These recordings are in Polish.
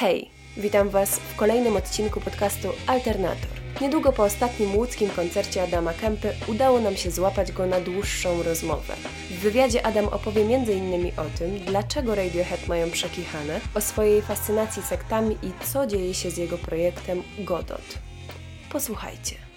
Hej, witam Was w kolejnym odcinku podcastu Alternator. Niedługo po ostatnim łódzkim koncercie Adama Kempy udało nam się złapać go na dłuższą rozmowę. W wywiadzie Adam opowie m.in. o tym, dlaczego Radiohead mają przekichane, o swojej fascynacji sektami i co dzieje się z jego projektem Godot. Posłuchajcie.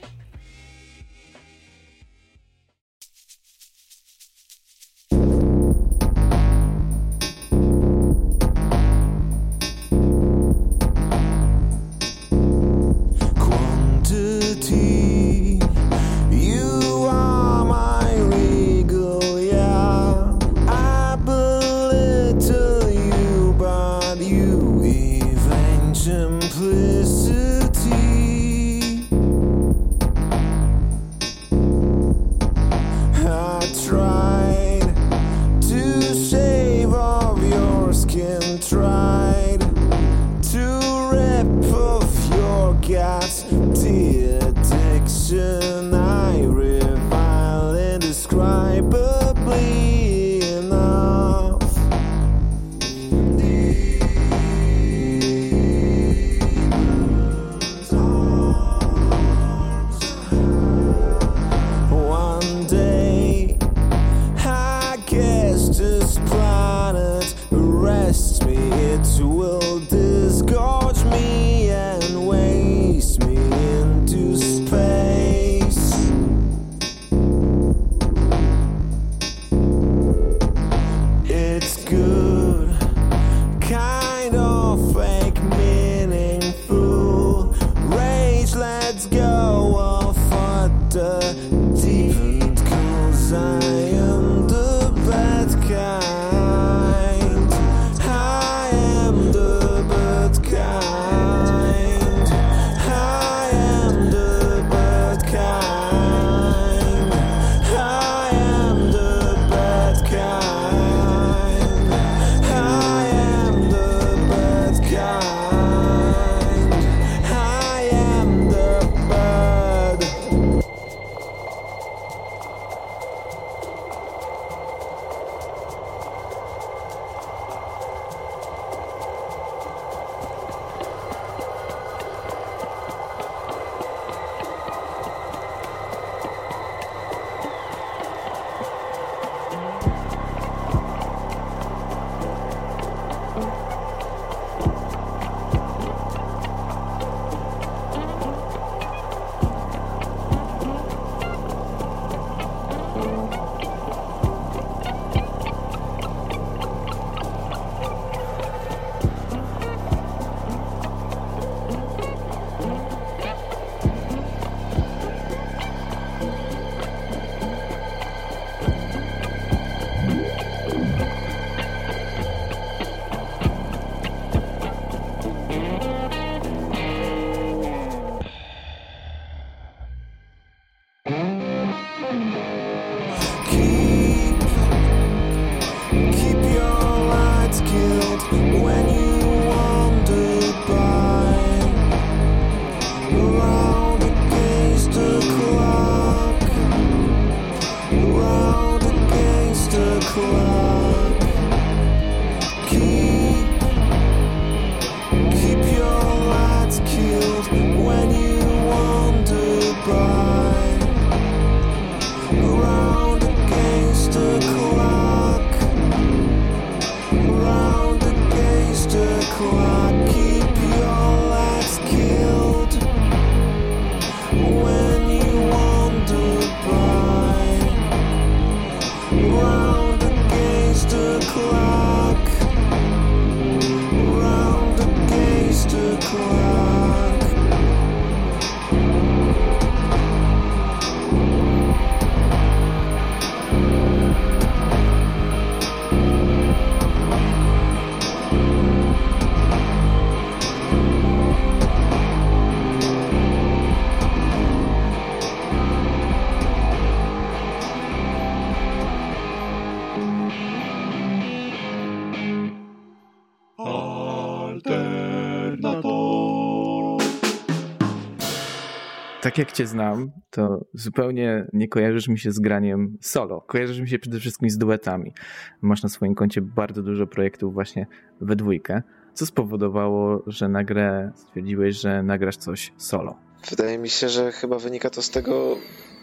cry tak jak cię znam, to zupełnie nie kojarzysz mi się z graniem solo. Kojarzysz mi się przede wszystkim z duetami. Masz na swoim koncie bardzo dużo projektów właśnie we dwójkę. Co spowodowało, że nagle stwierdziłeś, że nagrasz coś solo? Wydaje mi się, że chyba wynika to z tego,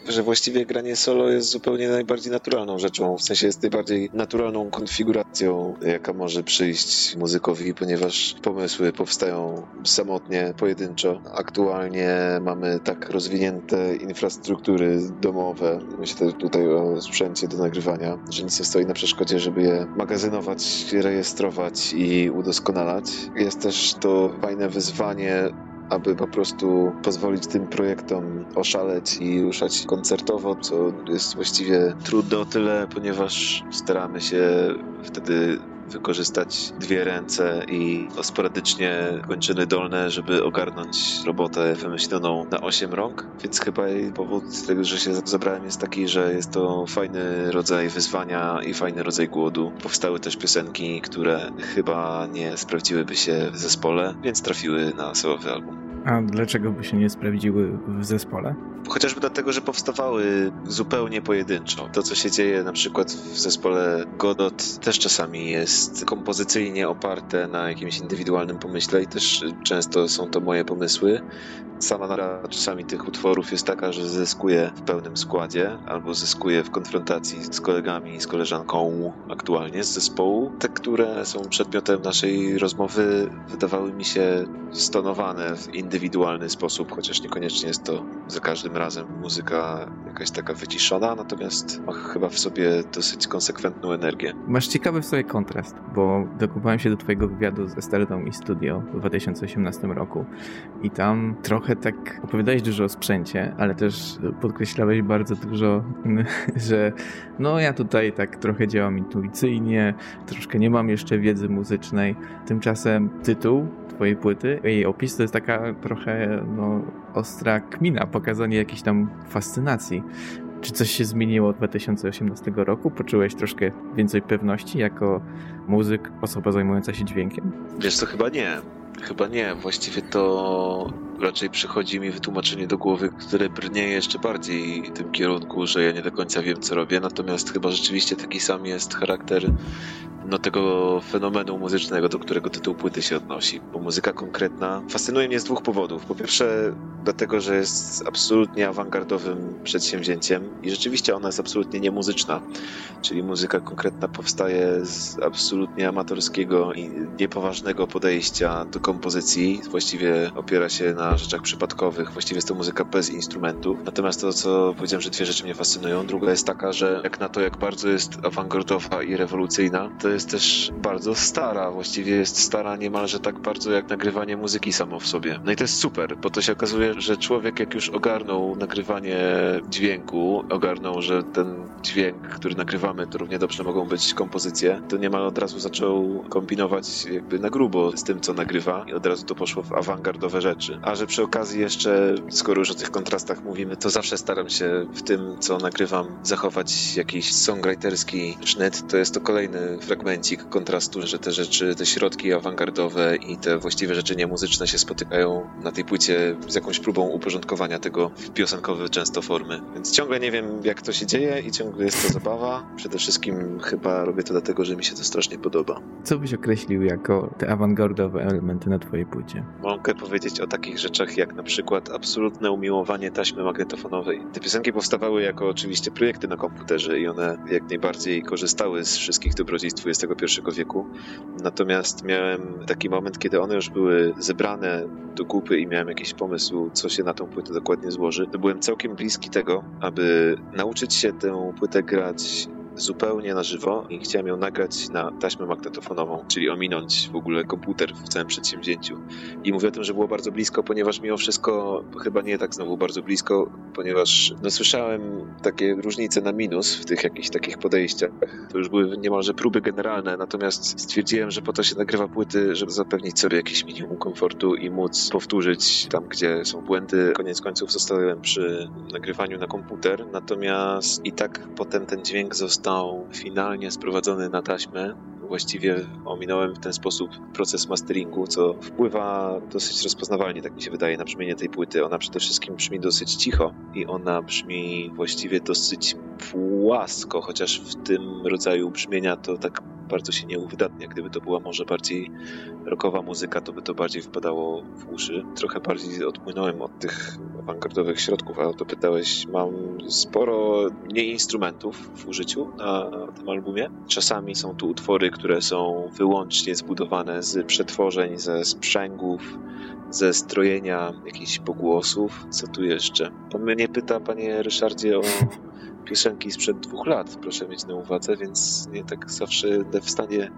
że właściwie granie solo jest zupełnie najbardziej naturalną rzeczą, w sensie jest najbardziej naturalną konfiguracją, jaka może przyjść muzykowi, ponieważ pomysły powstają samotnie, pojedynczo. Aktualnie mamy tak rozwinięte infrastruktury domowe, myślę tutaj o sprzęcie do nagrywania, że nic nie stoi na przeszkodzie, żeby je magazynować, rejestrować i udoskonalać. Jest też to fajne wyzwanie aby po prostu pozwolić tym projektom oszaleć i ruszać koncertowo, co jest właściwie trudne o tyle, ponieważ staramy się wtedy wykorzystać dwie ręce i sporadycznie kończyny dolne, żeby ogarnąć robotę wymyśloną na osiem rąk. Więc chyba powód tego, że się zabrałem jest taki, że jest to fajny rodzaj wyzwania i fajny rodzaj głodu. Powstały też piosenki, które chyba nie sprawdziłyby się w zespole, więc trafiły na solowy album. A dlaczego by się nie sprawdziły w zespole? Chociażby dlatego, że powstawały zupełnie pojedynczo. To, co się dzieje na przykład w zespole Godot, też czasami jest kompozycyjnie oparte na jakimś indywidualnym pomyśle i też często są to moje pomysły. Sama nara czasami tych utworów jest taka, że zyskuje w pełnym składzie albo zyskuje w konfrontacji z kolegami, z koleżanką aktualnie z zespołu. Te, które są przedmiotem naszej rozmowy, wydawały mi się stonowane w indywidualny sposób, chociaż niekoniecznie jest to za każdym razem muzyka jakaś taka wyciszona, natomiast ma chyba w sobie dosyć konsekwentną energię. Masz ciekawy w sobie kontrast, bo dokupałem się do twojego wywiadu ze Stardom i Studio w 2018 roku i tam trochę tak opowiadałeś dużo o sprzęcie, ale też podkreślałeś bardzo dużo, że no ja tutaj tak trochę działam intuicyjnie, troszkę nie mam jeszcze wiedzy muzycznej. Tymczasem tytuł twojej płyty, jej opis to jest taka trochę no, ostra kmina, pokazanie jakiejś tam fascynacji. Czy coś się zmieniło od 2018 roku? Poczułeś troszkę więcej pewności jako muzyk, osoba zajmująca się dźwiękiem? Wiesz co, chyba nie. Chyba nie. Właściwie to raczej przychodzi mi wytłumaczenie do głowy, które brnie jeszcze bardziej w tym kierunku, że ja nie do końca wiem, co robię. Natomiast chyba rzeczywiście taki sam jest charakter no, tego fenomenu muzycznego, do którego tytuł płyty się odnosi. Bo muzyka konkretna fascynuje mnie z dwóch powodów. Po pierwsze, dlatego, że jest absolutnie awangardowym przedsięwzięciem i rzeczywiście ona jest absolutnie niemuzyczna. Czyli muzyka konkretna powstaje z absolutnie amatorskiego i niepoważnego podejścia do kompozycji. Właściwie opiera się na rzeczach przypadkowych. Właściwie jest to muzyka bez instrumentów. Natomiast to, co powiedziałem, że dwie rzeczy mnie fascynują. Druga jest taka, że jak na to, jak bardzo jest awangardowa i rewolucyjna, to jest też bardzo stara. Właściwie jest stara niemalże tak bardzo jak nagrywanie muzyki samo w sobie. No i to jest super, bo to się okazuje, że człowiek jak już ogarnął nagrywanie dźwięku, ogarnął, że ten dźwięk, który nagrywamy, to równie dobrze mogą być kompozycje, to niemal od razu zaczął kombinować jakby na grubo z tym, co nagrywa i od razu to poszło w awangardowe rzeczy. A że przy okazji jeszcze, skoro już o tych kontrastach mówimy, to zawsze staram się w tym, co nagrywam, zachować jakiś songwriterski sznyt. To jest to kolejny fragmencik kontrastu, że te rzeczy, te środki awangardowe i te właściwe rzeczy niemuzyczne się spotykają na tej płycie z jakąś próbą uporządkowania tego w piosenkowe często formy. Więc ciągle nie wiem, jak to się dzieje i ciągle jest to zabawa. Przede wszystkim chyba robię to dlatego, że mi się to strasznie podoba. Co byś określił jako te awangardowe elementy na twojej płycie? Mogę powiedzieć o takich rzeczach jak na przykład absolutne umiłowanie taśmy magnetofonowej. Te piosenki powstawały jako oczywiście projekty na komputerze i one jak najbardziej korzystały z wszystkich dobrodziejstw XXI wieku. Natomiast miałem taki moment, kiedy one już były zebrane do kupy i miałem jakiś pomysł, co się na tą płytę dokładnie złoży. To byłem całkiem bliski tego, aby nauczyć się tę płytę grać zupełnie na żywo i chciałem ją nagrać na taśmę magnetofonową, czyli ominąć w ogóle komputer w całym przedsięwzięciu. I mówię o tym, że było bardzo blisko, ponieważ mimo wszystko chyba nie tak znowu bardzo blisko, ponieważ no, słyszałem takie różnice na minus w tych jakichś takich podejściach. To już były niemalże próby generalne, natomiast stwierdziłem, że po to się nagrywa płyty, żeby zapewnić sobie jakieś minimum komfortu i móc powtórzyć tam, gdzie są błędy. Koniec końców zostałem przy nagrywaniu na komputer, natomiast i tak potem ten dźwięk został został finalnie sprowadzony na taśmę właściwie ominąłem w ten sposób proces masteringu, co wpływa dosyć rozpoznawalnie, tak mi się wydaje, na brzmienie tej płyty. Ona przede wszystkim brzmi dosyć cicho i ona brzmi właściwie dosyć płasko, chociaż w tym rodzaju brzmienia to tak bardzo się nie uwydatnia. Gdyby to była może bardziej rockowa muzyka, to by to bardziej wpadało w uszy. Trochę bardziej odpłynąłem od tych awangardowych środków, a o to pytałeś. Mam sporo nie instrumentów w użyciu na tym albumie. Czasami są tu utwory, które są wyłącznie zbudowane z przetworzeń, ze sprzęgów, ze strojenia jakichś pogłosów. Co tu jeszcze? Pan mnie pyta, panie Ryszardzie, o piosenki sprzed dwóch lat, proszę mieć na uwadze, więc nie tak zawsze będę w stanie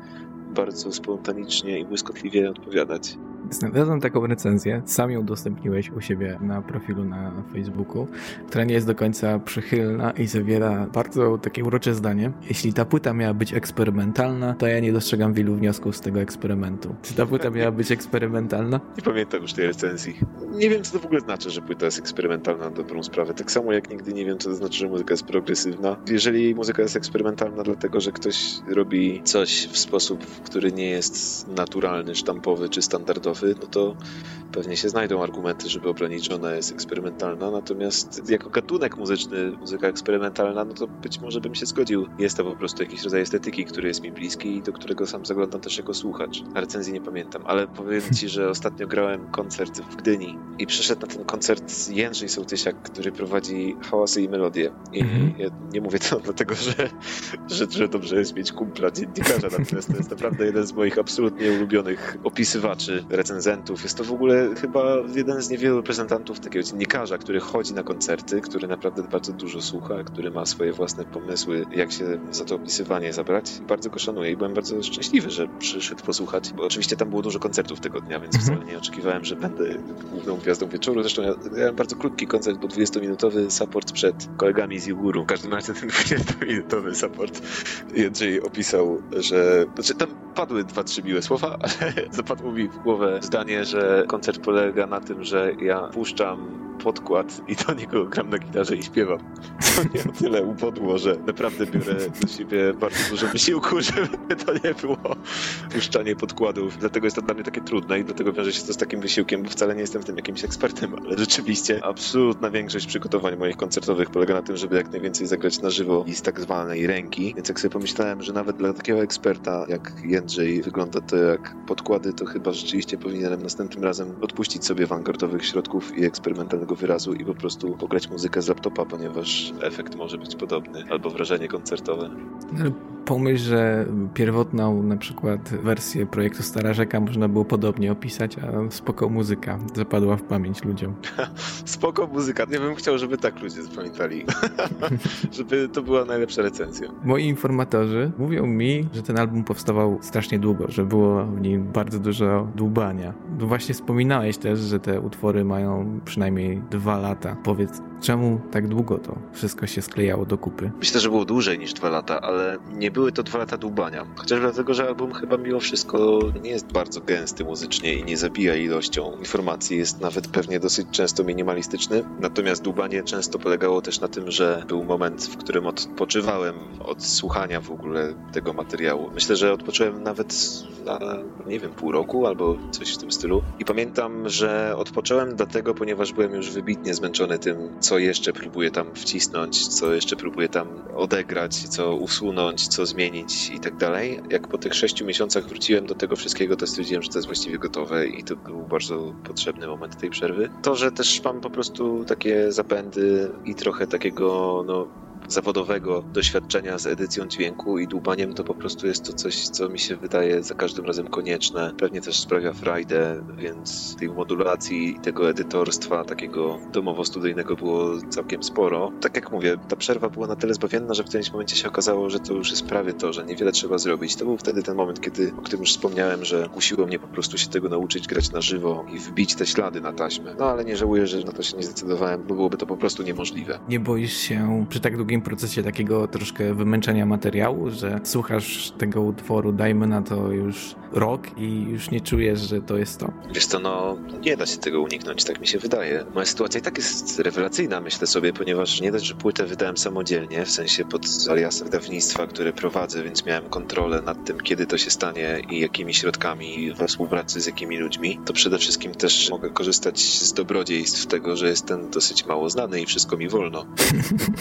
bardzo spontanicznie i błyskotliwie odpowiadać. Znalazłem taką recenzję, sam ją udostępniłeś u siebie na profilu na Facebooku, która nie jest do końca przychylna i zawiera bardzo takie urocze zdanie. Jeśli ta płyta miała być eksperymentalna, to ja nie dostrzegam wielu wniosków z tego eksperymentu. Czy ta płyta miała być eksperymentalna? Nie pamiętam już tej recenzji. Nie wiem, co to w ogóle znaczy, że płyta jest eksperymentalna na dobrą sprawę. Tak samo jak nigdy nie wiem, co to znaczy, że muzyka jest progresywna. Jeżeli muzyka jest eksperymentalna dlatego, że ktoś robi coś w sposób, który nie jest naturalny, sztampowy czy standardowy, no to pewnie się znajdą argumenty, żeby obronić, że ona jest eksperymentalna, natomiast jako gatunek muzyczny, muzyka eksperymentalna, no to być może bym się zgodził. Jest to po prostu jakiś rodzaj estetyki, który jest mi bliski i do którego sam zaglądam też jako słuchacz. A recenzji nie pamiętam, ale powiem ci, że ostatnio grałem koncert w Gdyni i przyszedł na ten koncert Jędrzej Sołtysiak, który prowadzi hałasy i melodie. I mm -hmm. ja nie mówię to dlatego, że, że, że dobrze jest mieć kumpla dziennikarza, natomiast to jest naprawdę jeden z moich absolutnie ulubionych opisywaczy, recenzentów. Jest to w ogóle chyba jeden z niewielu reprezentantów takiego dziennikarza, który chodzi na koncerty, który naprawdę bardzo dużo słucha, który ma swoje własne pomysły, jak się za to opisywanie zabrać. Bardzo go szanuję i byłem bardzo szczęśliwy, że przyszedł posłuchać, bo oczywiście tam było dużo koncertów tego dnia, więc mhm. wcale nie oczekiwałem, że będę główną gwiazdą wieczoru. Zresztą ja miałem bardzo krótki koncert, bo 20-minutowy support przed kolegami z Juguru. W każdym razie ten 20-minutowy support Jędrzej opisał, że... Znaczy tam padły dwa, trzy miłe słowa, ale zapadło mi w głowę zdanie, że koncert polega na tym, że ja puszczam podkład i do niego gram na gitarze i śpiewam. To nie o tyle upodło, że naprawdę biorę do siebie bardzo dużo wysiłku, żeby to nie było puszczanie podkładów. Dlatego jest to dla mnie takie trudne i dlatego wiąże się to z takim wysiłkiem, bo wcale nie jestem w tym jakimś ekspertem, ale rzeczywiście absolutna większość przygotowań moich koncertowych polega na tym, żeby jak najwięcej zagrać na żywo i z tak zwanej ręki. Więc jak sobie pomyślałem, że nawet dla takiego eksperta jak Jędrzej wygląda to jak podkłady, to chyba rzeczywiście powinienem następnym razem odpuścić sobie awangardowych środków i eksperymentalnego wyrazu i po prostu pograć muzykę z laptopa, ponieważ efekt może być podobny, albo wrażenie koncertowe. Pomyśl, że pierwotną na przykład wersję projektu Stara Rzeka można było podobnie opisać, a spoko muzyka zapadła w pamięć ludziom. spoko muzyka. Nie bym chciał, żeby tak ludzie zapamiętali. żeby to była najlepsza recenzja. Moi informatorzy mówią mi, że ten album powstawał strasznie długo, że było w nim bardzo dużo dłubania. No właśnie wspominałeś też, że te utwory mają przynajmniej dwa lata. Powiedz, czemu tak długo to wszystko się sklejało do kupy? Myślę, że było dłużej niż dwa lata, ale nie były to dwa lata dłubania. Chociaż dlatego, że album chyba mimo wszystko nie jest bardzo gęsty muzycznie i nie zabija ilością informacji. Jest nawet pewnie dosyć często minimalistyczny. Natomiast dłubanie często polegało też na tym, że był moment, w którym odpoczywałem od słuchania w ogóle tego materiału. Myślę, że odpocząłem nawet na, nie wiem, pół roku albo coś w tym stylu. I pamiętam, że odpocząłem dlatego, ponieważ byłem już wybitnie zmęczony tym, co jeszcze próbuję tam wcisnąć, co jeszcze próbuję tam odegrać, co usunąć, co zmienić i tak dalej. Jak po tych sześciu miesiącach wróciłem do tego wszystkiego, to stwierdziłem, że to jest właściwie gotowe i to był bardzo potrzebny moment tej przerwy. To, że też mam po prostu takie zapędy i trochę takiego, no, zawodowego doświadczenia z edycją dźwięku i dłubaniem, to po prostu jest to coś, co mi się wydaje za każdym razem konieczne. Pewnie też sprawia frajdę, więc tej modulacji i tego edytorstwa takiego domowo-studyjnego było całkiem sporo. Tak jak mówię, ta przerwa była na tyle zbawienna, że w którymś momencie się okazało, że to już jest prawie to, że niewiele trzeba zrobić. To był wtedy ten moment, kiedy, o którym już wspomniałem, że kusiło mnie po prostu się tego nauczyć, grać na żywo i wbić te ślady na taśmę. No ale nie żałuję, że na to się nie zdecydowałem, bo byłoby to po prostu niemożliwe. Nie boisz się przy tak długim drugim procesie takiego troszkę wymęczenia materiału, że słuchasz tego utworu, dajmy na to już rok i już nie czujesz, że to jest to? Wiesz co, no nie da się tego uniknąć, tak mi się wydaje. Moja sytuacja i tak jest rewelacyjna, myślę sobie, ponieważ nie dość, że płytę wydałem samodzielnie, w sensie pod aliasem wydawnictwa, które prowadzę, więc miałem kontrolę nad tym, kiedy to się stanie i jakimi środkami we współpracy z jakimi ludźmi, to przede wszystkim też mogę korzystać z dobrodziejstw tego, że jestem dosyć mało znany i wszystko mi wolno.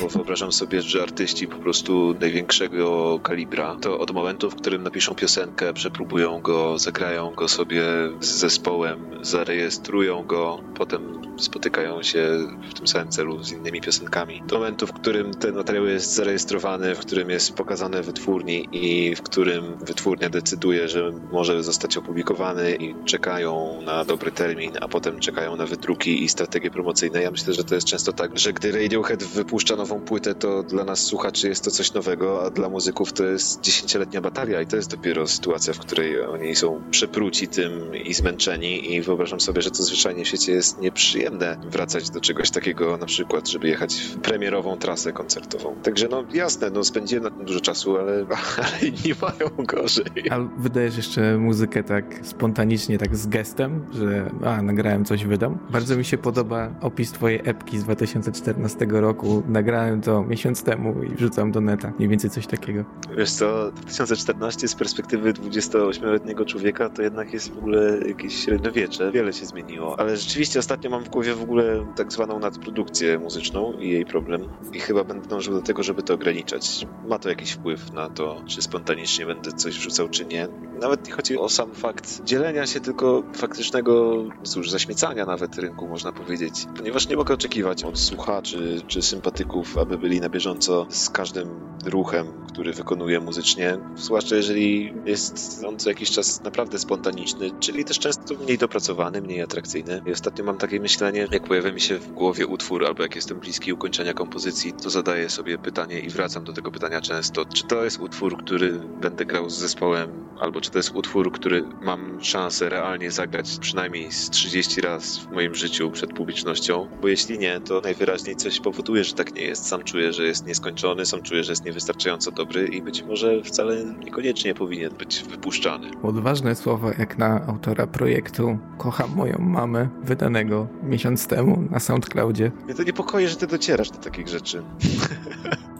Bo wyobrażam sobie, że artyści po prostu największego kalibra, to od momentu, w którym napiszą piosenkę, przepróbują go, zagrają go sobie z zespołem, zarejestrują go, potem spotykają się w tym samym celu z innymi piosenkami. Do momentu, w którym ten materiał jest zarejestrowany, w którym jest pokazany wytwórni i w którym wytwórnia decyduje, że może zostać opublikowany i czekają na dobry termin, a potem czekają na wydruki i strategie promocyjne. Ja myślę, że to jest często tak, że gdy Radiohead wypuszcza nową płytę, to dla nas słuchaczy jest to coś nowego, a dla muzyków to jest dziesięcioletnia batalia i to jest dopiero sytuacja, w której oni są przepruci tym i zmęczeni i wyobrażam sobie, że to zwyczajnie w świecie jest nieprzyjemne wracać do czegoś takiego, na przykład, żeby jechać w premierową trasę koncertową. Także no jasne, no spędziłem na tym dużo czasu, ale, ale mają gorzej. A wydajesz jeszcze muzykę tak spontanicznie, tak z gestem, że a, nagrałem coś, wydam. Bardzo mi się podoba opis twojej epki z 2014 roku. Nagrałem to miesiąc temu i wrzucam do neta. Mniej więcej coś takiego. Wiesz co, 2014 z perspektywy 28-letniego człowieka to jednak jest w ogóle jakieś średniowiecze. Wiele się zmieniło. Ale rzeczywiście ostatnio mam w głowie w ogóle tak zwaną nadprodukcję muzyczną i jej problem. I chyba będę dążył do tego, żeby to ograniczać. Ma to jakiś wpływ na to, czy spontanicznie będę coś wrzucał, czy nie. Nawet nie chodzi o sam fakt dzielenia się, tylko faktycznego, cóż, zaśmiecania nawet rynku, można powiedzieć. Ponieważ nie mogę oczekiwać od słuchaczy czy sympatyków, aby byli na bieżąco z każdym ruchem, który wykonuje muzycznie. Zwłaszcza jeżeli jest on co jakiś czas naprawdę spontaniczny, czyli też często mniej dopracowany, mniej atrakcyjny. I ostatnio mam takie myślenie, jak pojawia mi się w głowie utwór, albo jak jestem bliski ukończenia kompozycji, to zadaję sobie pytanie i wracam do tego pytania często, czy to jest utwór, który będę grał z zespołem, albo czy to jest utwór, który mam szansę realnie zagrać przynajmniej z 30 raz w moim życiu przed publicznością, bo jeśli nie, to najwyraźniej coś powoduje, że tak nie jest. Sam czuję, że jest nieskończony, sam czuję, że jest niewystarczająco dobry i być może wcale niekoniecznie powinien być wypuszczany. Odważne słowa jak na autora projektu Kocham moją mamę, wydanego miesiąc temu na SoundCloudzie. Mnie to niepokoi, że ty docierasz do takich rzeczy.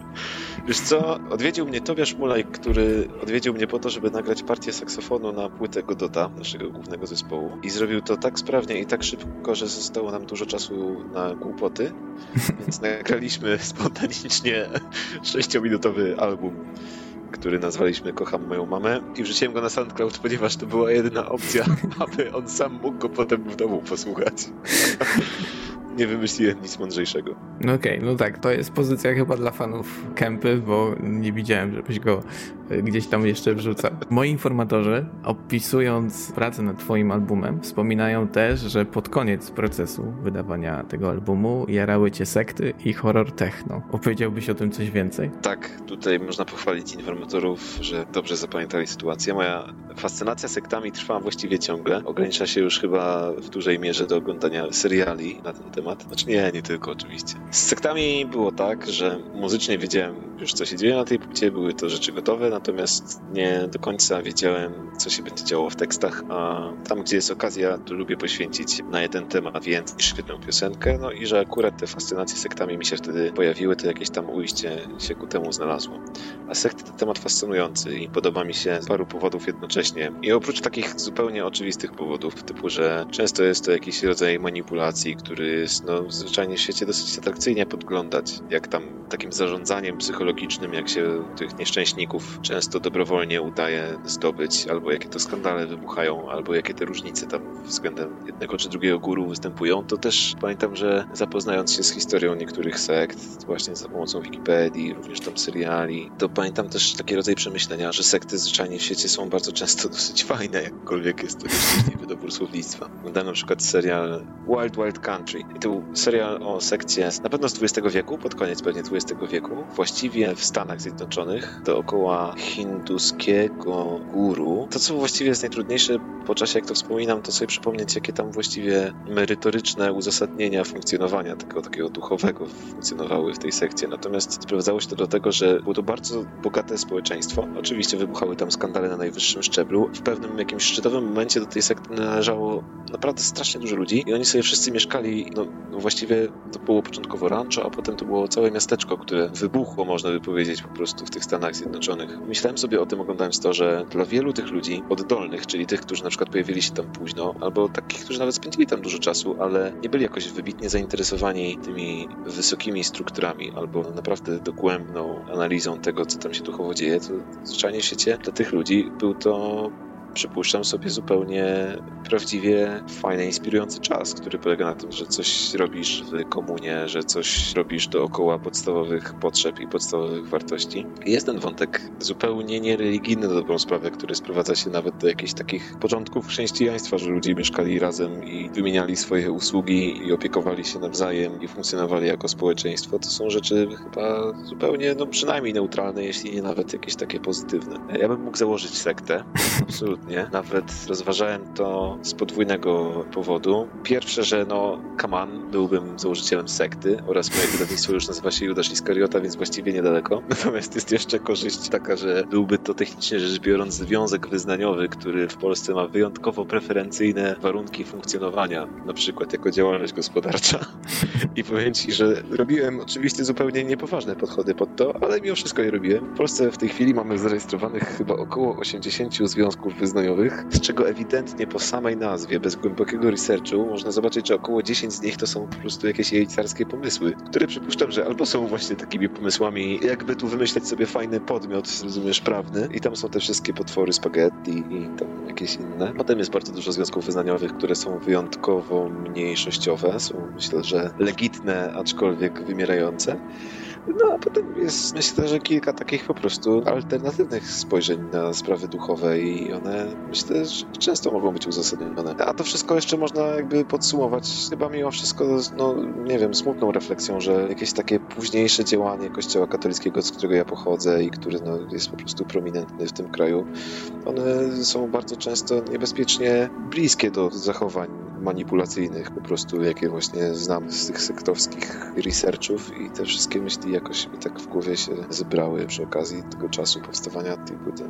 Wiesz co, odwiedził mnie Tobiasz Mulaj, który odwiedził mnie po to, żeby nagrać partię saksofonu na płytę Godota, naszego głównego zespołu. I zrobił to tak sprawnie i tak szybko, że zostało nam dużo czasu na głupoty. Więc nagraliśmy spontanicznie sześciominutowy album który nazwaliśmy Kocham moją mamę i wrzuciłem go na SoundCloud, ponieważ to była jedyna opcja, aby on sam mógł go potem w domu posłuchać nie wymyśliłem nic mądrzejszego. No okej, okay, no tak, to jest pozycja chyba dla fanów Kempy, bo nie widziałem, żebyś go gdzieś tam jeszcze wrzucał. Moi informatorzy, opisując pracę nad twoim albumem, wspominają też, że pod koniec procesu wydawania tego albumu jarały cię sekty i horror techno. Opowiedziałbyś o tym coś więcej? Tak, tutaj można pochwalić informatorów, że dobrze zapamiętali sytuację. Moja fascynacja sektami trwa właściwie ciągle. Ogranicza się już chyba w dużej mierze do oglądania seriali na ten temat. Znaczy nie, nie tylko oczywiście. Z sektami było tak, że muzycznie wiedziałem już co się dzieje na tej płycie, były to rzeczy gotowe, natomiast nie do końca wiedziałem co się będzie działo w tekstach, a tam gdzie jest okazja, to lubię poświęcić na jeden temat niż świetną piosenkę, no i że akurat te fascynacje sektami mi się wtedy pojawiły, to jakieś tam ujście się ku temu znalazło. A sekty to temat fascynujący i podoba mi się z paru powodów jednocześnie. I oprócz takich zupełnie oczywistych powodów, typu, że często jest to jakiś rodzaj manipulacji, który jest no, zwyczajnie w świecie dosyć atrakcyjnie podglądać, jak tam takim zarządzaniem psychologicznym, jak się tych nieszczęśników często dobrowolnie udaje zdobyć, albo jakie to skandale wybuchają, albo jakie te różnice tam względem jednego czy drugiego guru występują, to też pamiętam, że zapoznając się z historią niektórych sekt, właśnie za pomocą Wikipedii, również tam seriali, to pamiętam też taki rodzaj przemyślenia, że sekty zwyczajnie w świecie są bardzo często dosyć fajne, jakkolwiek jest to nieszczęśliwy dobór słownictwa. Oglądałem na przykład serial Wild Wild Country i to był serial o sekcie na pewno z XX wieku, pod koniec pewnie XX wieku. Właściwie w Stanach Zjednoczonych dookoła hinduskiego guru. To, co właściwie jest najtrudniejsze po czasie, jak to wspominam, to sobie przypomnieć, jakie tam właściwie merytoryczne uzasadnienia funkcjonowania tego takiego duchowego funkcjonowały w tej sekcji. Natomiast sprowadzało się to do tego, że było to bardzo bogate społeczeństwo. Oczywiście wybuchały tam skandale na najwyższym szczeblu. W pewnym jakimś szczytowym momencie do tej sekty należało naprawdę strasznie dużo ludzi i oni sobie wszyscy mieszkali, no, no właściwie to było początkowo rancho, a potem to było całe miasteczko, które wybuchło, można by powiedzieć, po prostu w tych Stanach Zjednoczonych. Myślałem sobie o tym oglądając to, że dla wielu tych ludzi oddolnych, czyli tych, którzy na przykład pojawili się tam późno, albo takich, którzy nawet spędzili tam dużo czasu, ale nie byli jakoś wybitnie zainteresowani tymi wysokimi strukturami, albo naprawdę dogłębną analizą tego, co tam się duchowo dzieje, to zwyczajnie w świecie dla tych ludzi był to przypuszczam sobie zupełnie prawdziwie fajny, inspirujący czas, który polega na tym, że coś robisz w komunie, że coś robisz dookoła podstawowych potrzeb i podstawowych wartości. Jest ten wątek zupełnie niereligijny na dobrą sprawę, który sprowadza się nawet do jakichś takich początków chrześcijaństwa, że ludzie mieszkali razem i wymieniali swoje usługi i opiekowali się nawzajem i funkcjonowali jako społeczeństwo. To są rzeczy chyba zupełnie, no przynajmniej neutralne, jeśli nie nawet jakieś takie pozytywne. Ja bym mógł założyć sektę, absolutnie Nawet rozważałem to z podwójnego powodu. Pierwsze, że no, Kaman byłbym założycielem sekty oraz moje wydawnictwo już nazywa się Judasz Iskariota, więc właściwie niedaleko. Natomiast jest jeszcze korzyść taka, że byłby to technicznie rzecz biorąc związek wyznaniowy, który w Polsce ma wyjątkowo preferencyjne warunki funkcjonowania, na przykład jako działalność gospodarcza. I powiem Ci, że robiłem oczywiście zupełnie niepoważne podchody pod to, ale mimo wszystko je robiłem. W Polsce w tej chwili mamy zarejestrowanych chyba około 80 związków wyznaniowych wyznaniowych, z czego ewidentnie po samej nazwie, bez głębokiego researchu, można zobaczyć, że około 10 z nich to są po prostu jakieś jejcarskie pomysły, które przypuszczam, że albo są właśnie takimi pomysłami, jakby tu wymyśleć sobie fajny podmiot, rozumiesz, prawny, i tam są te wszystkie potwory spaghetti i tam jakieś inne. Potem jest bardzo dużo związków wyznaniowych, które są wyjątkowo mniejszościowe, są myślę, że legitne, aczkolwiek wymierające. No a potem jest myślę, że kilka takich po prostu alternatywnych spojrzeń na sprawy duchowe i one myślę, że często mogą być uzasadnione. A to wszystko jeszcze można jakby podsumować chyba mimo wszystko, no nie wiem, smutną refleksją, że jakieś takie późniejsze działanie Kościoła katolickiego, z którego ja pochodzę i który no, jest po prostu prominentny w tym kraju, one są bardzo często niebezpiecznie bliskie do zachowań manipulacyjnych po prostu, jakie właśnie znam z tych sektowskich researchów i te wszystkie myśli jakoś mi tak w głowie się zebrały przy okazji tego czasu powstawania tej płyty.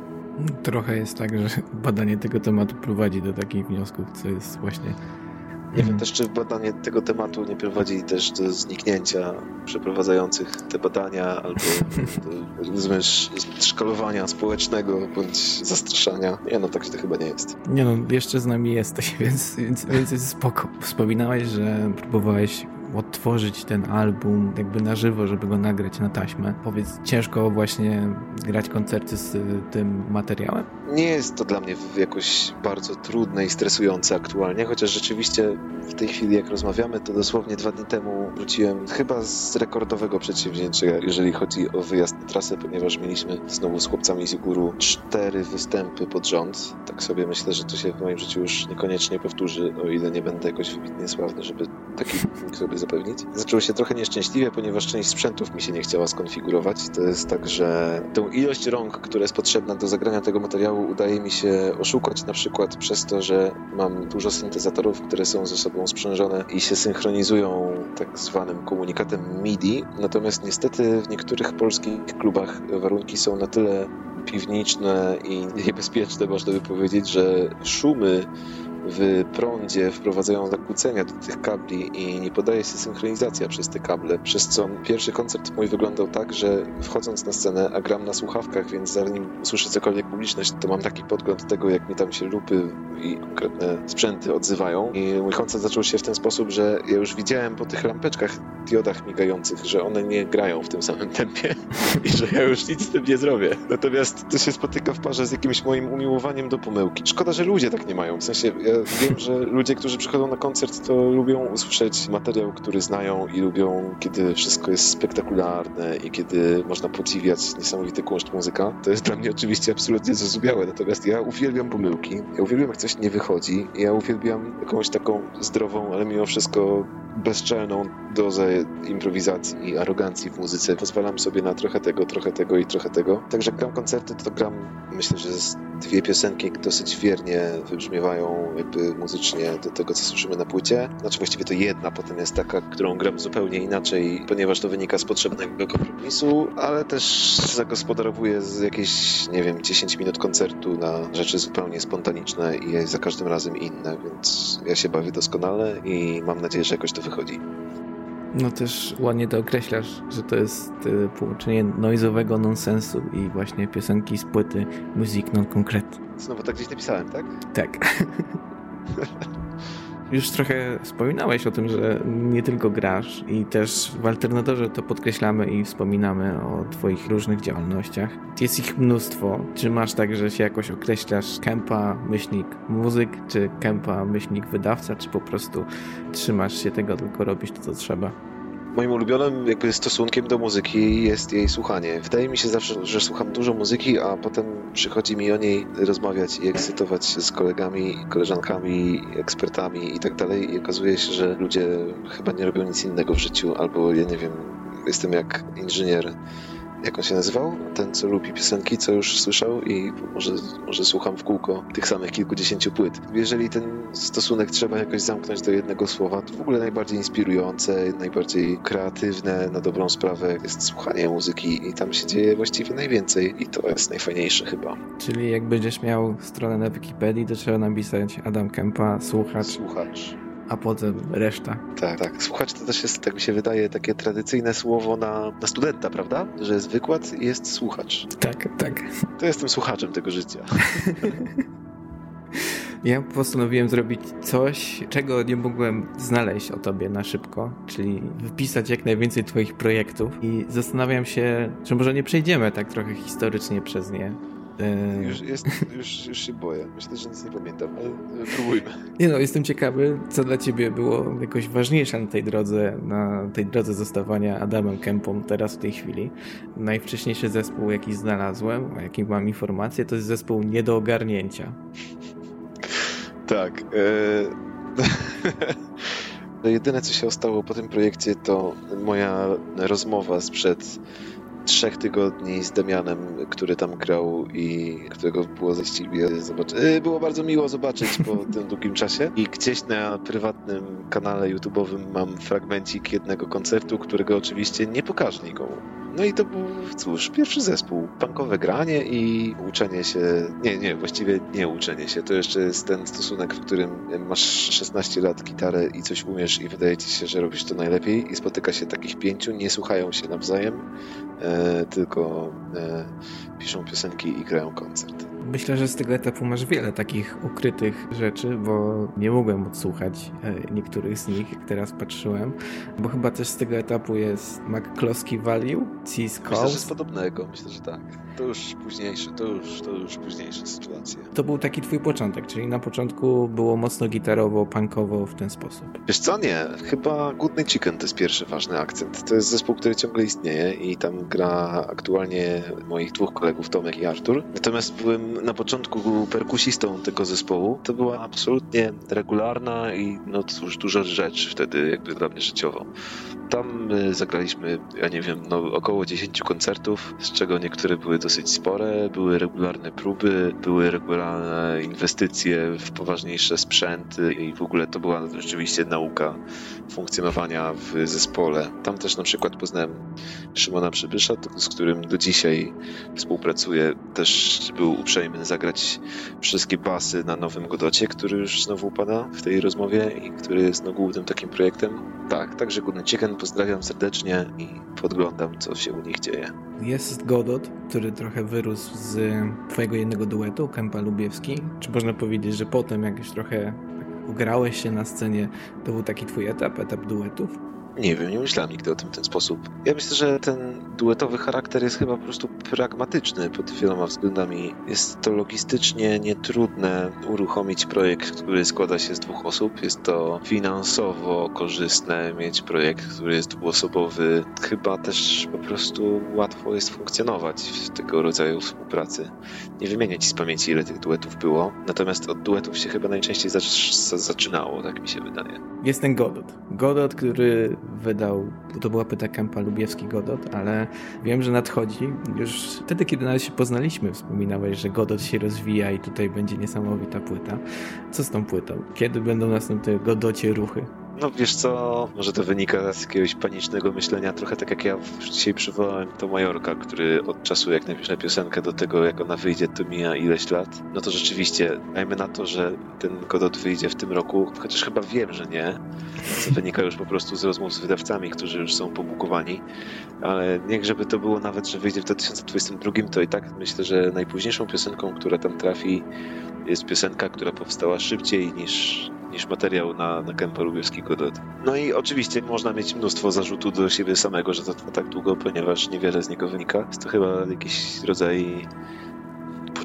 Trochę jest tak, że badanie tego tematu prowadzi do takich wniosków, co jest właśnie nie wiem też, czy badanie tego tematu nie prowadzi też do zniknięcia przeprowadzających te badania albo do, szkalowania społecznego bądź zastraszania. Nie no, tak to chyba nie jest. Nie no, jeszcze z nami jesteś, więc, więc, więc jest spoko. Wspominałeś, że próbowałeś odtworzyć ten album jakby na żywo, żeby go nagrać na taśmę. Powiedz, ciężko właśnie grać koncerty z tym materiałem? Nie jest to dla mnie jakoś bardzo trudne i stresujące aktualnie, chociaż rzeczywiście w tej chwili jak rozmawiamy, to dosłownie dwa dni temu wróciłem chyba z rekordowego przedsięwzięcia, jeżeli chodzi o wyjazd na trasę, ponieważ mieliśmy znowu z chłopcami z Iguru cztery występy pod rząd. Tak sobie myślę, że to się w moim życiu już niekoniecznie powtórzy, o ile nie będę jakoś wybitnie sławny, żeby taki sobie zapewnić. Zaczęło się trochę nieszczęśliwie, ponieważ część sprzętów mi się nie chciała skonfigurować. To jest tak, że tą ilość rąk, która jest potrzebna do zagrania tego materiału, udaje mi się oszukać na przykład przez to, że mam dużo syntezatorów, które są ze sobą sprzężone i się synchronizują tak zwanym komunikatem MIDI. Natomiast niestety w niektórych polskich klubach warunki są na tyle piwniczne i niebezpieczne, można by powiedzieć, że szumy w prądzie wprowadzają zakłócenia do tych kabli i nie podaje się synchronizacja przez te kable, przez co pierwszy koncert mój wyglądał tak, że wchodząc na scenę, a gram na słuchawkach, więc zanim usłyszę cokolwiek publiczność, to mam taki podgląd tego, jak mi tam się lupy i konkretne sprzęty odzywają. I mój koncert zaczął się w ten sposób, że ja już widziałem po tych lampeczkach, diodach migających, że one nie grają w tym samym tempie i że ja już nic z tym nie zrobię. Natomiast to się spotyka w parze z jakimś moim umiłowaniem do pomyłki. Szkoda, że ludzie tak nie mają. W sensie, ja Wiem, że ludzie, którzy przychodzą na koncert, to lubią usłyszeć materiał, który znają i lubią, kiedy wszystko jest spektakularne i kiedy można podziwiać niesamowity kunszt muzyka. To jest dla mnie oczywiście absolutnie zrozumiałe, natomiast ja uwielbiam pomyłki, ja uwielbiam jak coś nie wychodzi, ja uwielbiam jakąś taką zdrową, ale mimo wszystko bezczelną dozę improwizacji i arogancji w muzyce. Pozwalam sobie na trochę tego, trochę tego i trochę tego. Także gram koncerty, to gram myślę, że z dwie piosenki dosyć wiernie wybrzmiewają jakby muzycznie do tego, co słyszymy na płycie. Znaczy właściwie to jedna potem jest taka, którą gram zupełnie inaczej, ponieważ to wynika z potrzebnego kompromisu, ale też zagospodarowuję z jakieś, nie wiem, 10 minut koncertu na rzeczy zupełnie spontaniczne i za każdym razem inne, więc ja się bawię doskonale i mam nadzieję, że jakoś to wychodzi. No też ładnie to określasz, że to jest y, połączenie noizowego nonsensu i właśnie piosenki z płyty Music Non Concrete. Znowu tak gdzieś napisałem, tak? Tak. Już trochę wspominałeś o tym, że nie tylko grasz i też w Alternatorze to podkreślamy i wspominamy o twoich różnych działalnościach. Jest ich mnóstwo. Czy masz tak, że się jakoś określasz kępa, myślnik muzyk, czy kępa, myślnik wydawca, czy po prostu trzymasz się tego, tylko robisz to, co trzeba? Moim ulubionym jakby stosunkiem do muzyki jest jej słuchanie. Wydaje mi się zawsze, że słucham dużo muzyki, a potem przychodzi mi o niej rozmawiać i ekscytować się z kolegami, koleżankami, ekspertami i tak dalej. I okazuje się, że ludzie chyba nie robią nic innego w życiu, albo ja nie wiem, jestem jak inżynier jak on się nazywał? Ten, co lubi piosenki, co już słyszał i może, może słucham w kółko tych samych kilkudziesięciu płyt. Jeżeli ten stosunek trzeba jakoś zamknąć do jednego słowa, to w ogóle najbardziej inspirujące, najbardziej kreatywne, na dobrą sprawę jest słuchanie muzyki i tam się dzieje właściwie najwięcej i to jest najfajniejsze chyba. Czyli jak będziesz miał stronę na Wikipedii, to trzeba napisać Adam Kempa, słuchacz. Słuchacz a potem reszta. Tak, tak. Słuchacz to też jest, tak mi się wydaje, takie tradycyjne słowo na, na studenta, prawda? Że jest wykład i jest słuchacz. Tak, tak. To jestem słuchaczem tego życia. Ja postanowiłem zrobić coś, czego nie mogłem znaleźć o tobie na szybko, czyli wpisać jak najwięcej twoich projektów i zastanawiam się, czy może nie przejdziemy tak trochę historycznie przez nie, E, już, jest, już, już się boję. Myślę, że nic nie pamiętam, ale próbujmy. Nie no, jestem ciekawy, co dla ciebie było jakoś ważniejsze na tej drodze, na tej drodze zostawania Adamem Kempą teraz w tej chwili. Najwcześniejszy zespół, jaki znalazłem, a jaki mam informację, to jest zespół nie do ogarnięcia. Tak. E... Jedyne, co się stało po tym projekcie, to moja rozmowa sprzed trzech tygodni z Damianem, który tam grał i którego było właściwie zobaczyć. Było bardzo miło zobaczyć po tym długim czasie. I gdzieś na prywatnym kanale YouTube'owym mam fragmencik jednego koncertu, którego oczywiście nie pokażę nikomu. No i to był, cóż, pierwszy zespół. Punkowe granie i uczenie się. Nie, nie, właściwie nie uczenie się. To jeszcze jest ten stosunek, w którym masz 16 lat, gitarę i coś umiesz i wydaje ci się, że robisz to najlepiej i spotyka się takich pięciu, nie słuchają się nawzajem, e, tylko e, piszą piosenki i grają koncert. Myślę, że z tego etapu masz wiele takich ukrytych rzeczy, bo nie mogłem odsłuchać e, niektórych z nich, jak teraz patrzyłem, bo chyba też z tego etapu jest McCloskey Value, Cis Myślę, że z podobnego, myślę, że tak. To już późniejsze, to już, to już późniejsze sytuacje. To był taki twój początek, czyli na początku było mocno gitarowo, punkowo w ten sposób. Wiesz co, nie. Chyba Goodnight Chicken to jest pierwszy ważny akcent. To jest zespół, który ciągle istnieje i tam gra aktualnie moich dwóch kolegów, Tomek i Artur. Natomiast byłem na początku perkusistą tego zespołu. To była absolutnie regularna i no cóż, duża rzecz wtedy jakby dla mnie życiowo. Tam y, zagraliśmy, ja nie wiem, no około 10 koncertów, z czego niektóre były dosyć spore, były regularne próby, były regularne inwestycje w poważniejsze sprzęty i w ogóle to była rzeczywiście nauka funkcjonowania w zespole. Tam też na przykład poznałem Szymona Przybysza, z którym do dzisiaj współpracuję. Też był uprzejmy zagrać wszystkie basy na nowym Godocie, który już znowu upada w tej rozmowie i który jest no, głównym takim projektem. Tak, także Górny Chicken pozdrawiam serdecznie i podglądam, co się u nich dzieje. Jest Godot, który trochę wyrósł z twojego jednego duetu, Kępa Lubiewski. Czy można powiedzieć, że potem jak już trochę ugrałeś się na scenie, to był taki twój etap, etap duetów? Nie wiem, nie myślałem nigdy o tym w ten sposób. Ja myślę, że ten duetowy charakter jest chyba po prostu pragmatyczny pod wieloma względami. Jest to logistycznie nietrudne uruchomić projekt, który składa się z dwóch osób. Jest to finansowo korzystne mieć projekt, który jest dwuosobowy. Chyba też po prostu łatwo jest funkcjonować w tego rodzaju współpracy. Nie wymienię ci z pamięci, ile tych duetów było, natomiast od duetów się chyba najczęściej zaczynało, tak mi się wydaje. Jest ten Godot. Godot, który wydał, to była pyta Kempa Lubiewski Godot, ale wiem, że nadchodzi. Już wtedy, kiedy nawet się poznaliśmy, wspominałeś, że Godot się rozwija i tutaj będzie niesamowita płyta. Co z tą płytą? Kiedy będą następne Godocie ruchy? No wiesz co, może to wynika z jakiegoś panicznego myślenia, trochę tak jak ja dzisiaj przywołałem to Majorka, który od czasu jak napiszę piosenkę do tego jak ona wyjdzie to mija ileś lat, no to rzeczywiście dajmy na to, że ten Godot wyjdzie w tym roku, chociaż chyba wiem, że nie, co wynika już po prostu z rozmów z wydawcami, którzy już są pobukowani, ale niech żeby to było nawet, że wyjdzie w 2022, to i tak myślę, że najpóźniejszą piosenką, która tam trafi jest piosenka, która powstała szybciej niż niż materiał na, na Kempa Lubiewski Godot. No i oczywiście można mieć mnóstwo zarzutów do siebie samego, że to trwa tak długo, ponieważ niewiele z niego wynika. Jest to chyba jakiś rodzaj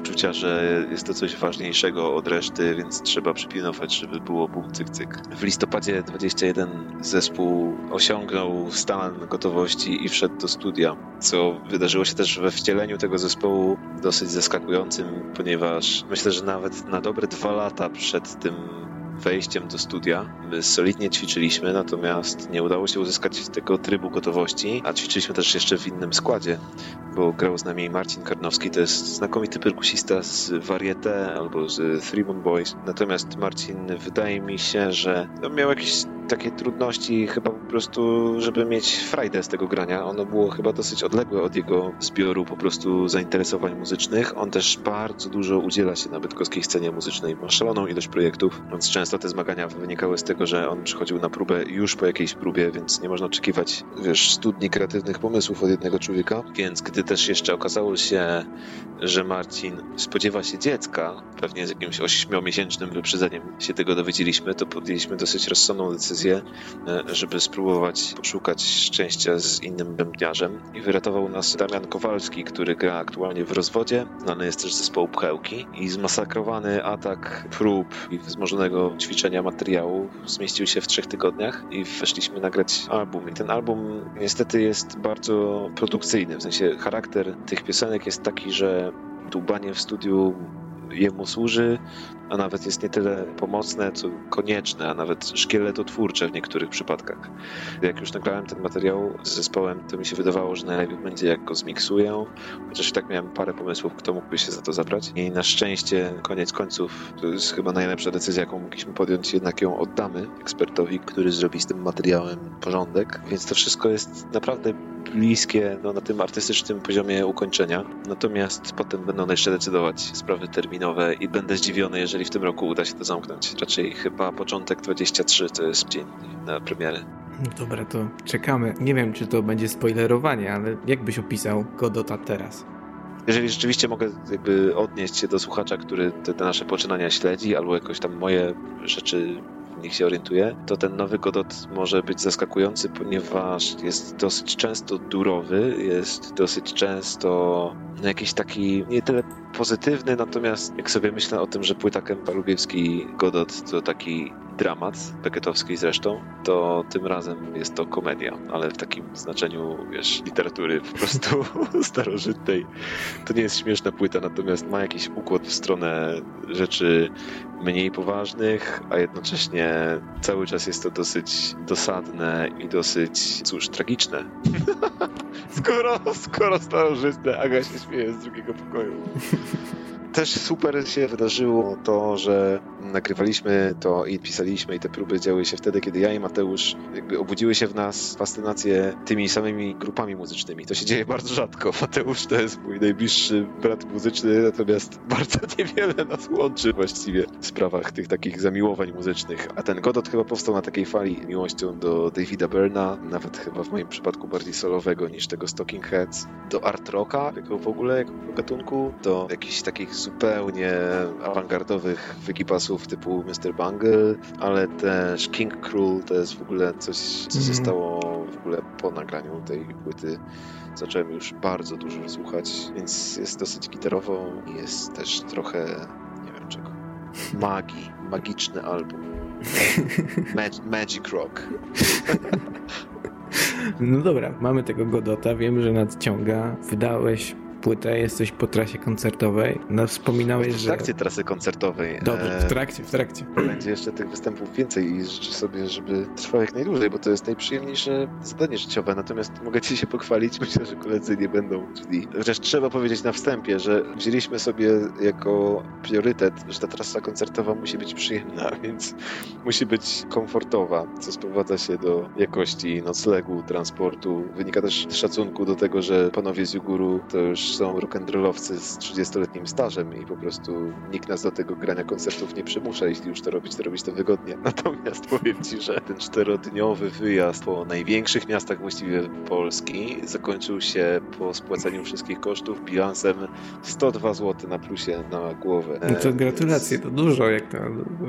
poczucia, że jest to coś ważniejszego od reszty, więc trzeba przypilnować, żeby było bum cyk cyk. W listopadzie 21 zespół osiągnął stan gotowości i wszedł do studia, co wydarzyło się też we wcieleniu tego zespołu dosyć zaskakującym, ponieważ myślę, że nawet na dobre dwa lata przed tym wejściem do studia. My solidnie ćwiczyliśmy, natomiast nie udało się uzyskać tego trybu gotowości, a ćwiczyliśmy też jeszcze w innym składzie, bo grał z nami Marcin Karnowski, to jest znakomity perkusista z Varieté albo z Three Moon Boys. Natomiast Marcin wydaje mi się, że no, miał jakieś takie trudności chyba po prostu, żeby mieć frajdę z tego grania. Ono było chyba dosyć odległe od jego zbioru po prostu zainteresowań muzycznych. On też bardzo dużo udziela się na bydgoskiej scenie muzycznej. Ma szaloną ilość projektów, więc często te zmagania wynikały z tego, że on przychodził na próbę już po jakiejś próbie, więc nie można oczekiwać, wiesz, studni kreatywnych pomysłów od jednego człowieka. Więc gdy też jeszcze okazało się, że Marcin spodziewa się dziecka, pewnie z jakimś ośmiomiesięcznym wyprzedzeniem się tego dowiedzieliśmy, to podjęliśmy dosyć rozsądną decyzję decyzję, e, żeby spróbować poszukać szczęścia z innym bębniarzem. I wyratował nas Damian Kowalski, który gra aktualnie w rozwodzie, znany jest też zespołu Pchełki. I zmasakrowany atak prób i wzmożonego ćwiczenia materiału zmieścił się w trzech tygodniach. I weszliśmy nagrać album. I ten album niestety jest bardzo produkcyjny, w sensie charakter tych piosenek jest taki, że dłubanie w studiu jemu służy, a nawet jest nie tyle pomocne, co konieczne, a nawet szkieletotwórcze w niektórych przypadkach. Jak już nagrałem ten materiał z zespołem, to mi się wydawało, że najlepiej będzie jak go zmiksuję, chociaż i tak miałem parę pomysłów, kto mógłby się za to zabrać. I na szczęście, koniec końców, to jest chyba najlepsza decyzja, jaką mogliśmy podjąć, jednak ją oddamy ekspertowi, który zrobi z tym materiałem porządek. Więc to wszystko jest naprawdę bliskie no, na tym artystycznym poziomie ukończenia. Natomiast potem będą jeszcze decydować sprawy terminowe i będę zdziwiony, jeżeli w tym roku uda się to zamknąć. Raczej chyba początek 23 to jest dzień na premierę. Dobra, to czekamy. Nie wiem, czy to będzie spoilerowanie, ale jak byś opisał Godota teraz? jeżeli rzeczywiście mogę jakby odnieść się do słuchacza, który te, te, nasze poczynania śledzi, albo jakoś tam moje rzeczy niech się orientuje, to ten nowy Godot może być zaskakujący, ponieważ jest dosyć często durowy, jest dosyć często jakiś taki nie tyle pozytywny, natomiast jak sobie myślę o tym, że płyta Kempa Lubiewski Godot to taki dramat, Becketowski zresztą, to tym razem jest to komedia, ale w takim znaczeniu, wiesz, literatury po prostu starożytnej. To nie jest śmieszna płyta, natomiast ma jakiś układ w stronę rzeczy mniej poważnych, a jednocześnie cały czas jest to dosyć dosadne i dosyć, cóż, tragiczne. skoro, skoro starożytne, Aga się śmieje z drugiego pokoju. Też super się wydarzyło to, że nagrywaliśmy to i pisaliśmy i te próby działy się wtedy, kiedy ja i Mateusz jakby obudziły się w nas fascynacje tymi samymi grupami muzycznymi. To się dzieje bardzo rzadko. Mateusz to jest mój najbliższy brat muzyczny, natomiast bardzo niewiele nas łączy właściwie w sprawach tych takich zamiłowań muzycznych. A ten Godot chyba powstał na takiej fali miłością do Davida Byrna, nawet chyba w moim przypadku bardziej solowego niż tego Stocking Heads, do art rocka, jako w ogóle jako gatunku, do jakichś takich zupełnie awangardowych wykipasów typu Mr. Bungle, ale też King Cruel to jest w ogóle coś, co się mhm. stało w ogóle po nagraniu tej płyty zacząłem już bardzo dużo słuchać, więc jest dosyć gitarowo i jest też trochę, nie wiem czego, magii, magiczny album. Mag Magic Rock. No dobra, mamy tego Godota, wiem, że nadciąga. Wydałeś płytę, jesteś po trasie koncertowej. No, wspominałeś, że... W trakcie trasy koncertowej. Dobrze, w trakcie, w trakcie. Będzie jeszcze tych występów więcej i życzę sobie, żeby trwało jak najdłużej, bo to jest najprzyjemniejsze zadanie życiowe. Natomiast mogę ci się pochwalić, myślę, że koledzy nie będą czyli Chociaż trzeba powiedzieć na wstępie, że wzięliśmy sobie jako priorytet, że ta trasa koncertowa musi być przyjemna, więc musi być komfortowa, co sprowadza się do jakości noclegu, transportu. Wynika też z szacunku do tego, że panowie z Juguru to już są rock'n'rollowcy z 30-letnim stażem i po prostu nikt nas do tego grania koncertów nie przymusza. Jeśli już to robić, to robić to wygodnie. Natomiast powiem Ci, że ten czterodniowy wyjazd po największych miastach właściwie Polski zakończył się po spłaceniu wszystkich kosztów bilansem 102 zł na plusie na głowę. No to gratulacje, to dużo jak na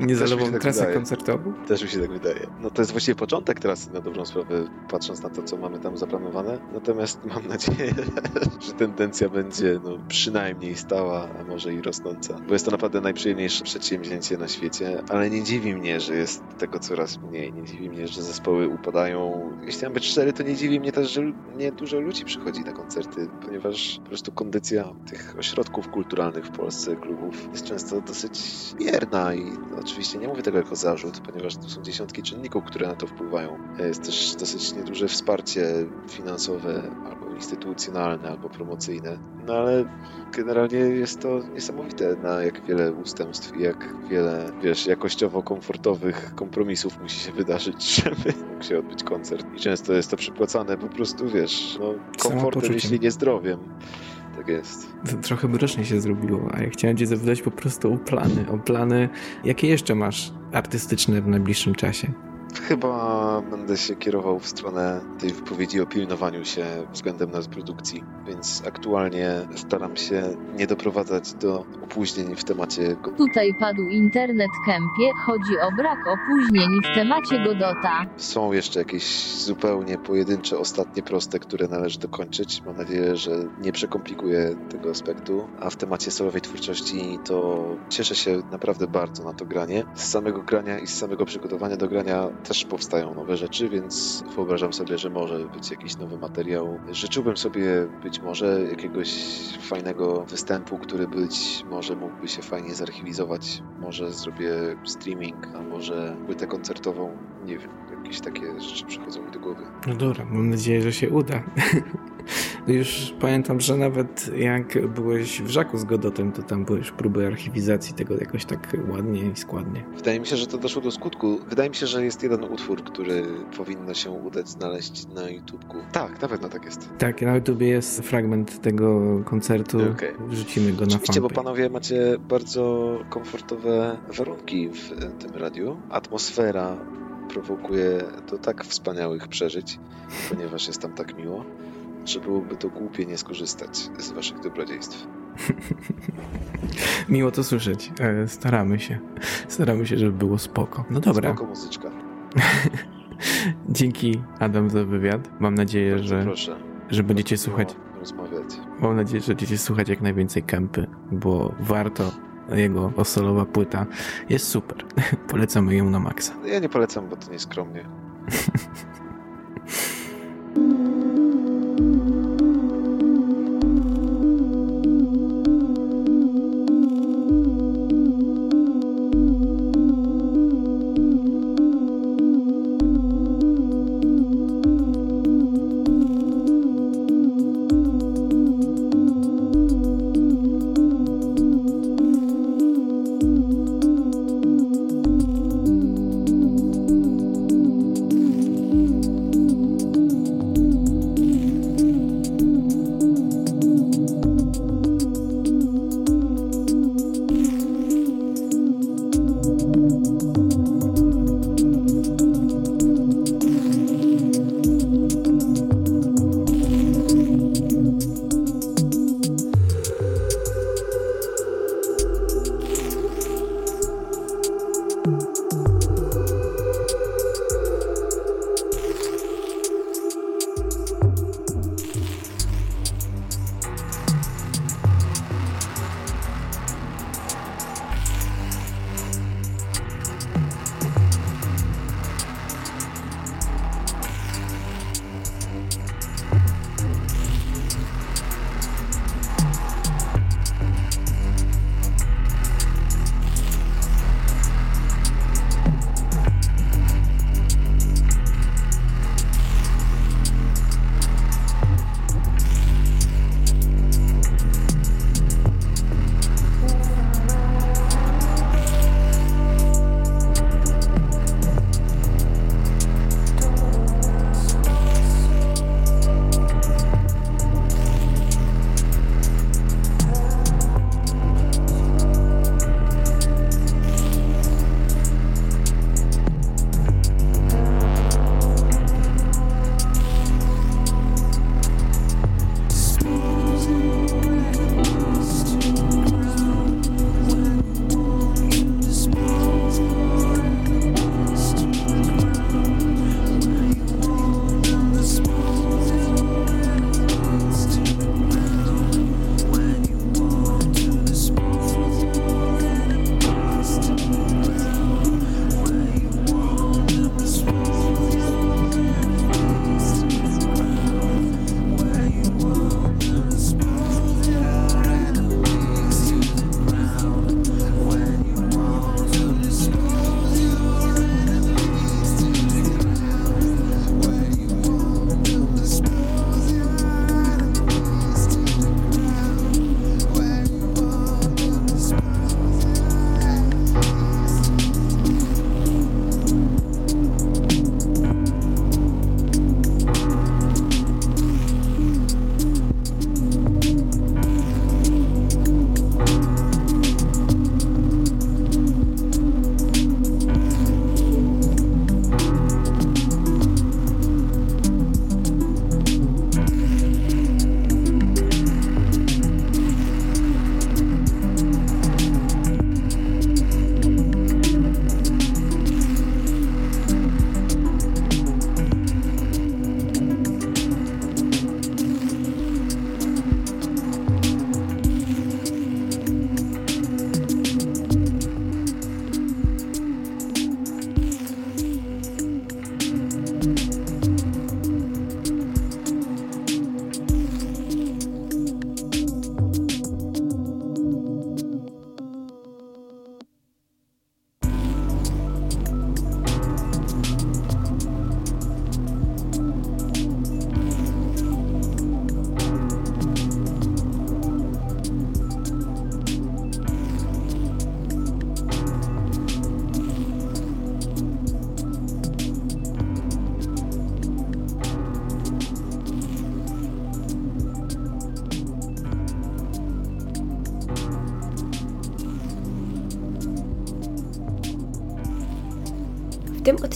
niezalewą tak trasę koncertową. Też mi się tak wydaje. No to jest właściwie początek trasy na dobrą sprawę, patrząc na to, co mamy tam zaplanowane. Natomiast mam nadzieję, że tendencja będzie no, przynajmniej stała, a może i rosnąca. Bo jest to naprawdę najprzyjemniejsze przedsięwzięcie na świecie, ale nie dziwi mnie, że jest tego coraz mniej. Nie dziwi mnie, że zespoły upadają. Jeśli mam być szczery, to nie dziwi mnie też, że nie dużo ludzi przychodzi na koncerty, ponieważ po prostu kondycja tych ośrodków kulturalnych w Polsce, klubów jest często dosyć mierna i oczywiście nie mówię tego jako zarzut, ponieważ to są dziesiątki czynników, które na to wpływają. Jest też dosyć nieduże wsparcie finansowe instytucjonalne, albo promocyjne. No ale generalnie jest to niesamowite, na jak wiele ustępstw i jak wiele, wiesz, jakościowo komfortowych kompromisów musi się wydarzyć, żeby mógł się odbyć koncert. I często jest to przypłacane po prostu, wiesz, no, komfortem, jeśli nie zdrowiem. Tak jest. To trochę mrocznie się zrobiło, a ja chciałem cię zapytać po prostu o plany. O plany, jakie jeszcze masz artystyczne w najbliższym czasie? Chyba będę się kierował w stronę tej wypowiedzi o pilnowaniu się względem nas produkcji, więc aktualnie staram się nie doprowadzać do opóźnień w temacie. Tutaj padł internet kempie, chodzi o brak opóźnień w temacie Godota. Są jeszcze jakieś zupełnie pojedyncze, ostatnie proste, które należy dokończyć. Mam nadzieję, że nie przekomplikuję tego aspektu. A w temacie solowej twórczości to cieszę się naprawdę bardzo na to granie. Z samego grania i z samego przygotowania do grania też powstają nowe rzeczy, więc wyobrażam sobie, że może być jakiś nowy materiał. Życzyłbym sobie być może jakiegoś fajnego występu, który być może mógłby się fajnie zarchiwizować. Może zrobię streaming, a może płytę koncertową. Nie wiem, jakieś takie rzeczy przychodzą mi do głowy. No dobra, mam nadzieję, że się uda. Już pamiętam, że nawet jak byłeś w Żaku z Godotem, to tam były już próby archiwizacji tego jakoś tak ładnie i składnie. Wydaje mi się, że to doszło do skutku. Wydaje mi się, że jest jeden utwór, który powinno się udać znaleźć na YouTubeku. Tak, na pewno tak jest. Tak, na YouTubie jest fragment tego koncertu. Okay. Wrzucimy go na Oczywiście, bo panowie macie bardzo komfortowe warunki w tym radiu. Atmosfera prowokuje do tak wspaniałych przeżyć, ponieważ jest tam tak miło że byłoby to głupie nie skorzystać z waszych dobrodziejstw. Miło to słyszeć. E, staramy się. Staramy się, żeby było spoko. No dobra. Spoko muzyczka. Dzięki Adam za wywiad. Mam nadzieję, Bardzo że, proszę. że będziecie Bardzo słuchać. Rozmawiać. Mam nadzieję, że będziecie słuchać jak najwięcej kępy, bo warto. Jego osolowa płyta jest super. Polecamy ją na maksa. Ja nie polecam, bo to nieskromnie.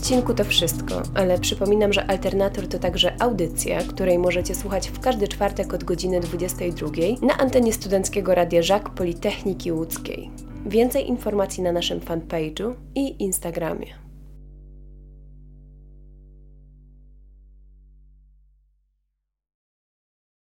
Odcinku to wszystko, ale przypominam, że Alternator to także audycja, której możecie słuchać w każdy czwartek od godziny 22 na antenie Studenckiego Radia Żak Politechniki Łódzkiej. Więcej informacji na naszym fanpage'u i Instagramie.